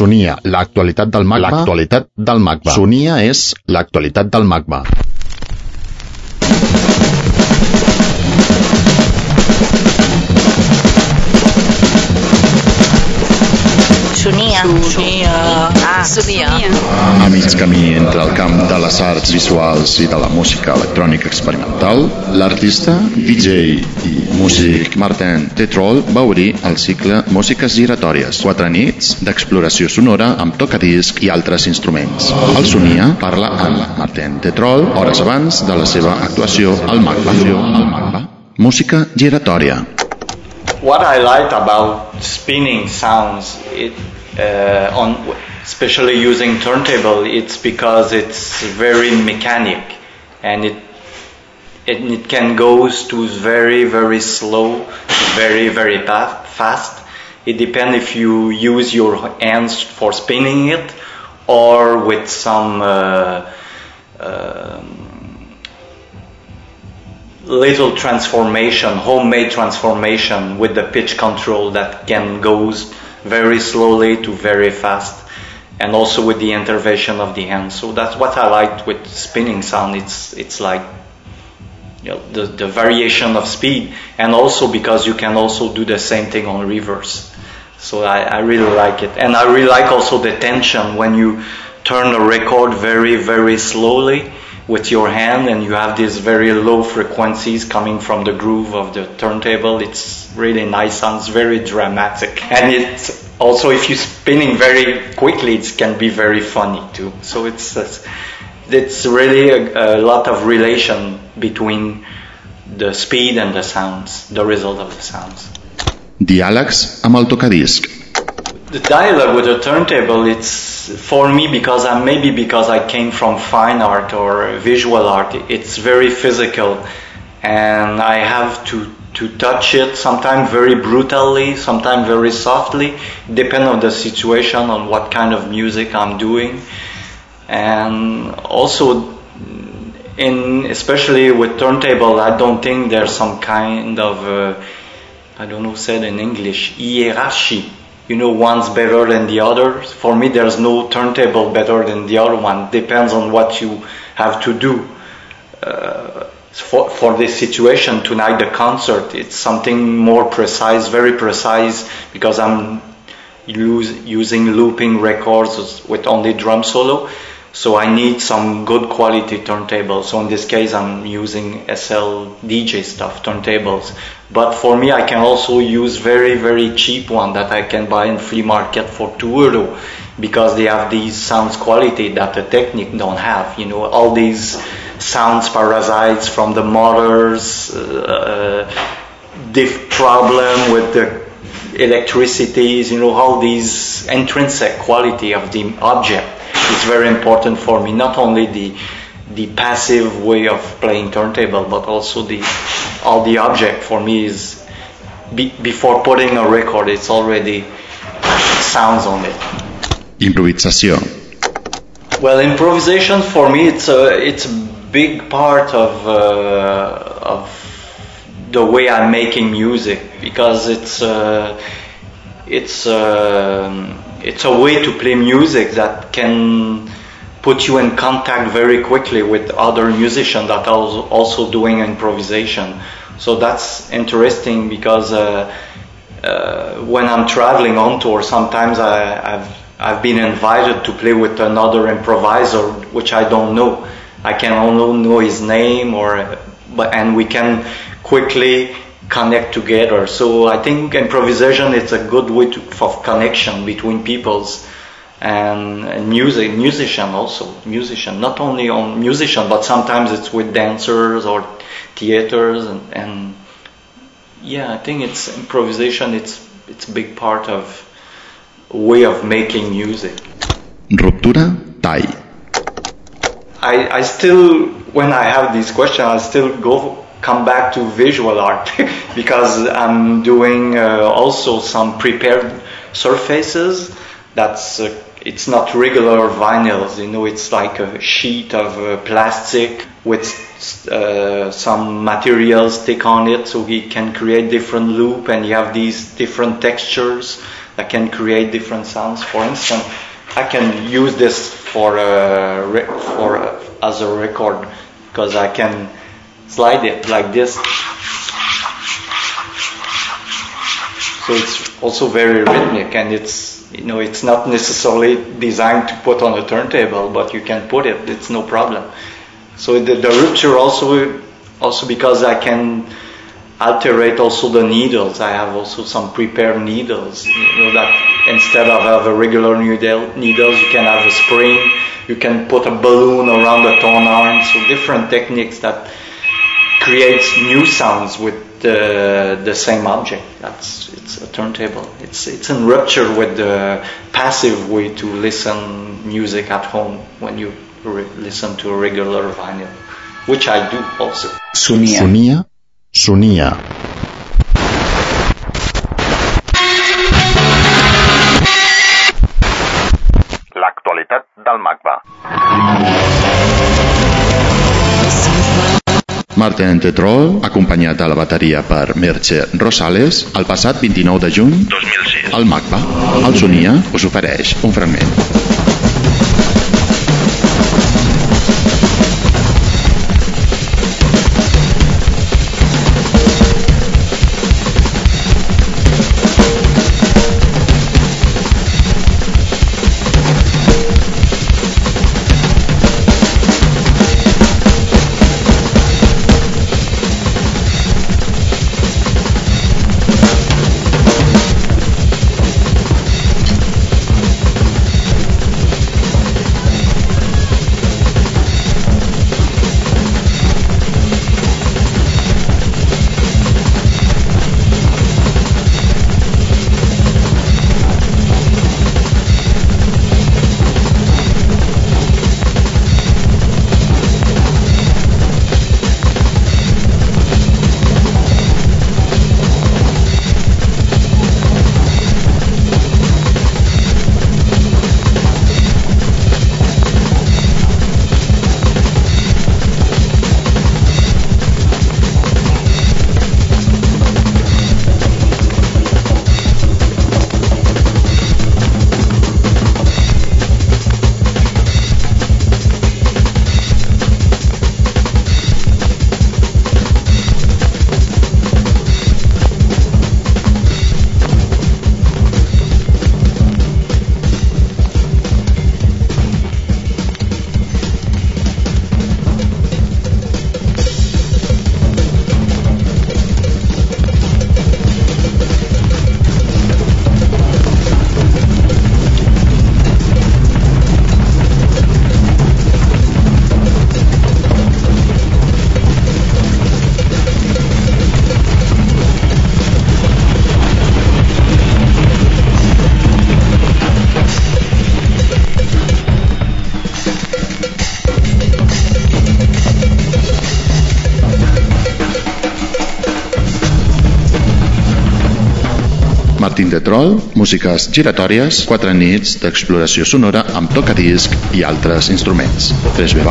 Sonia, l'actualitat del magma. L'actualitat del magma. Sonia és l'actualitat del magma. Sonia. Sonia. Ah, Sonia. A mig camí entre el camp de les arts visuals i de la música electrònica experimental, l'artista, DJ i músic Martin Tetrol va obrir el cicle Músiques giratòries, quatre nits d'exploració sonora amb tocadisc i altres instruments. El Sonia parla amb Martin Tetrol hores abans de la seva actuació al Magba. Al Magba. Música giratòria. what I like about spinning sounds, it, uh, on especially using turntable, it's because it's very mechanic, and it it, it can go to very very slow, very very fast. It depends if you use your hands for spinning it, or with some. Uh, um, little transformation, homemade transformation with the pitch control that can goes very slowly to very fast, and also with the intervention of the hand. So that's what I liked with spinning sound. It's it's like you know, the the variation of speed, and also because you can also do the same thing on reverse. So I, I really like it, and I really like also the tension when you turn the record very very slowly with your hand and you have these very low frequencies coming from the groove of the turntable. It's really nice, sounds very dramatic. And it's also, if you're spinning very quickly, it can be very funny too. So it's, it's, really a, a lot of relation between the speed and the sounds, the result of the sounds. Diàlegs amb el tocadisc. The dialogue with a turntable, it's for me because I maybe because I came from fine art or visual art. It's very physical, and I have to to touch it sometimes very brutally, sometimes very softly, depend on the situation, on what kind of music I'm doing, and also in especially with turntable, I don't think there's some kind of uh, I don't know said in English hierarchy you know one's better than the other. For me, there's no turntable better than the other one. Depends on what you have to do. Uh, for, for this situation tonight, the concert, it's something more precise, very precise, because I'm use, using looping records with only drum solo. So I need some good quality turntables. So in this case, I'm using SL DJ stuff, turntables. But for me, I can also use very, very cheap one that I can buy in flea market for two euro because they have these sounds quality that the Technic don't have. You know, all these sounds parasites from the motors, uh, diff problem with the electricities, you know, all these intrinsic quality of the object is very important for me. Not only the the passive way of playing turntable, but also the all the object for me is be, before putting a record, it's already sounds on it. Improvisació. Well, improvisation for me it's a it's a big part of uh, of the way I'm making music because it's uh, it's uh, it's a way to play music that can put you in contact very quickly with other musicians that are also doing improvisation. So that's interesting because uh, uh, when I'm traveling on tour, sometimes I, have I've been invited to play with another improviser, which I don't know. I can only know his name, or but and we can quickly connect together. So I think improvisation is a good way to, of connection between peoples and, and music, musician also, musician, not only on musician, but sometimes it's with dancers or theaters and, and yeah, I think it's improvisation. It's it's a big part of way of making music. Ruptura, tall. I, I still, when I have these questions, I still go come back to visual art because I'm doing uh, also some prepared surfaces. That's uh, it's not regular vinyls, you know. It's like a sheet of uh, plastic with uh, some materials stick on it so he can create different loop and you have these different textures that can create different sounds. For instance, I can use this for a, re- for a, as a record because I can slide it like this. So it's also very rhythmic and it's you know it's not necessarily designed to put on a turntable, but you can put it. It's no problem. So the, the rupture also also because I can alterate also the needles. I have also some prepared needles. You know that instead of have a regular needle, needles, you can have a spring. You can put a balloon around the tone arm. So different techniques that creates new sounds with the the same object. That's it's a turntable. It's it's in rupture with the passive way to listen music at home when you re- listen to a regular vinyl, which I do also. Sonia. Sunia. sonia. L'actualitat del MACBA. Martin Tetrol, acompanyat a la bateria per Merche Rosales, el passat 29 de juny 2006. al MACBA. El Sonia us ofereix un fragment. De Troll, músiques giratòries, quatre nits d'exploració sonora amb tocadisc i altres instruments. 3v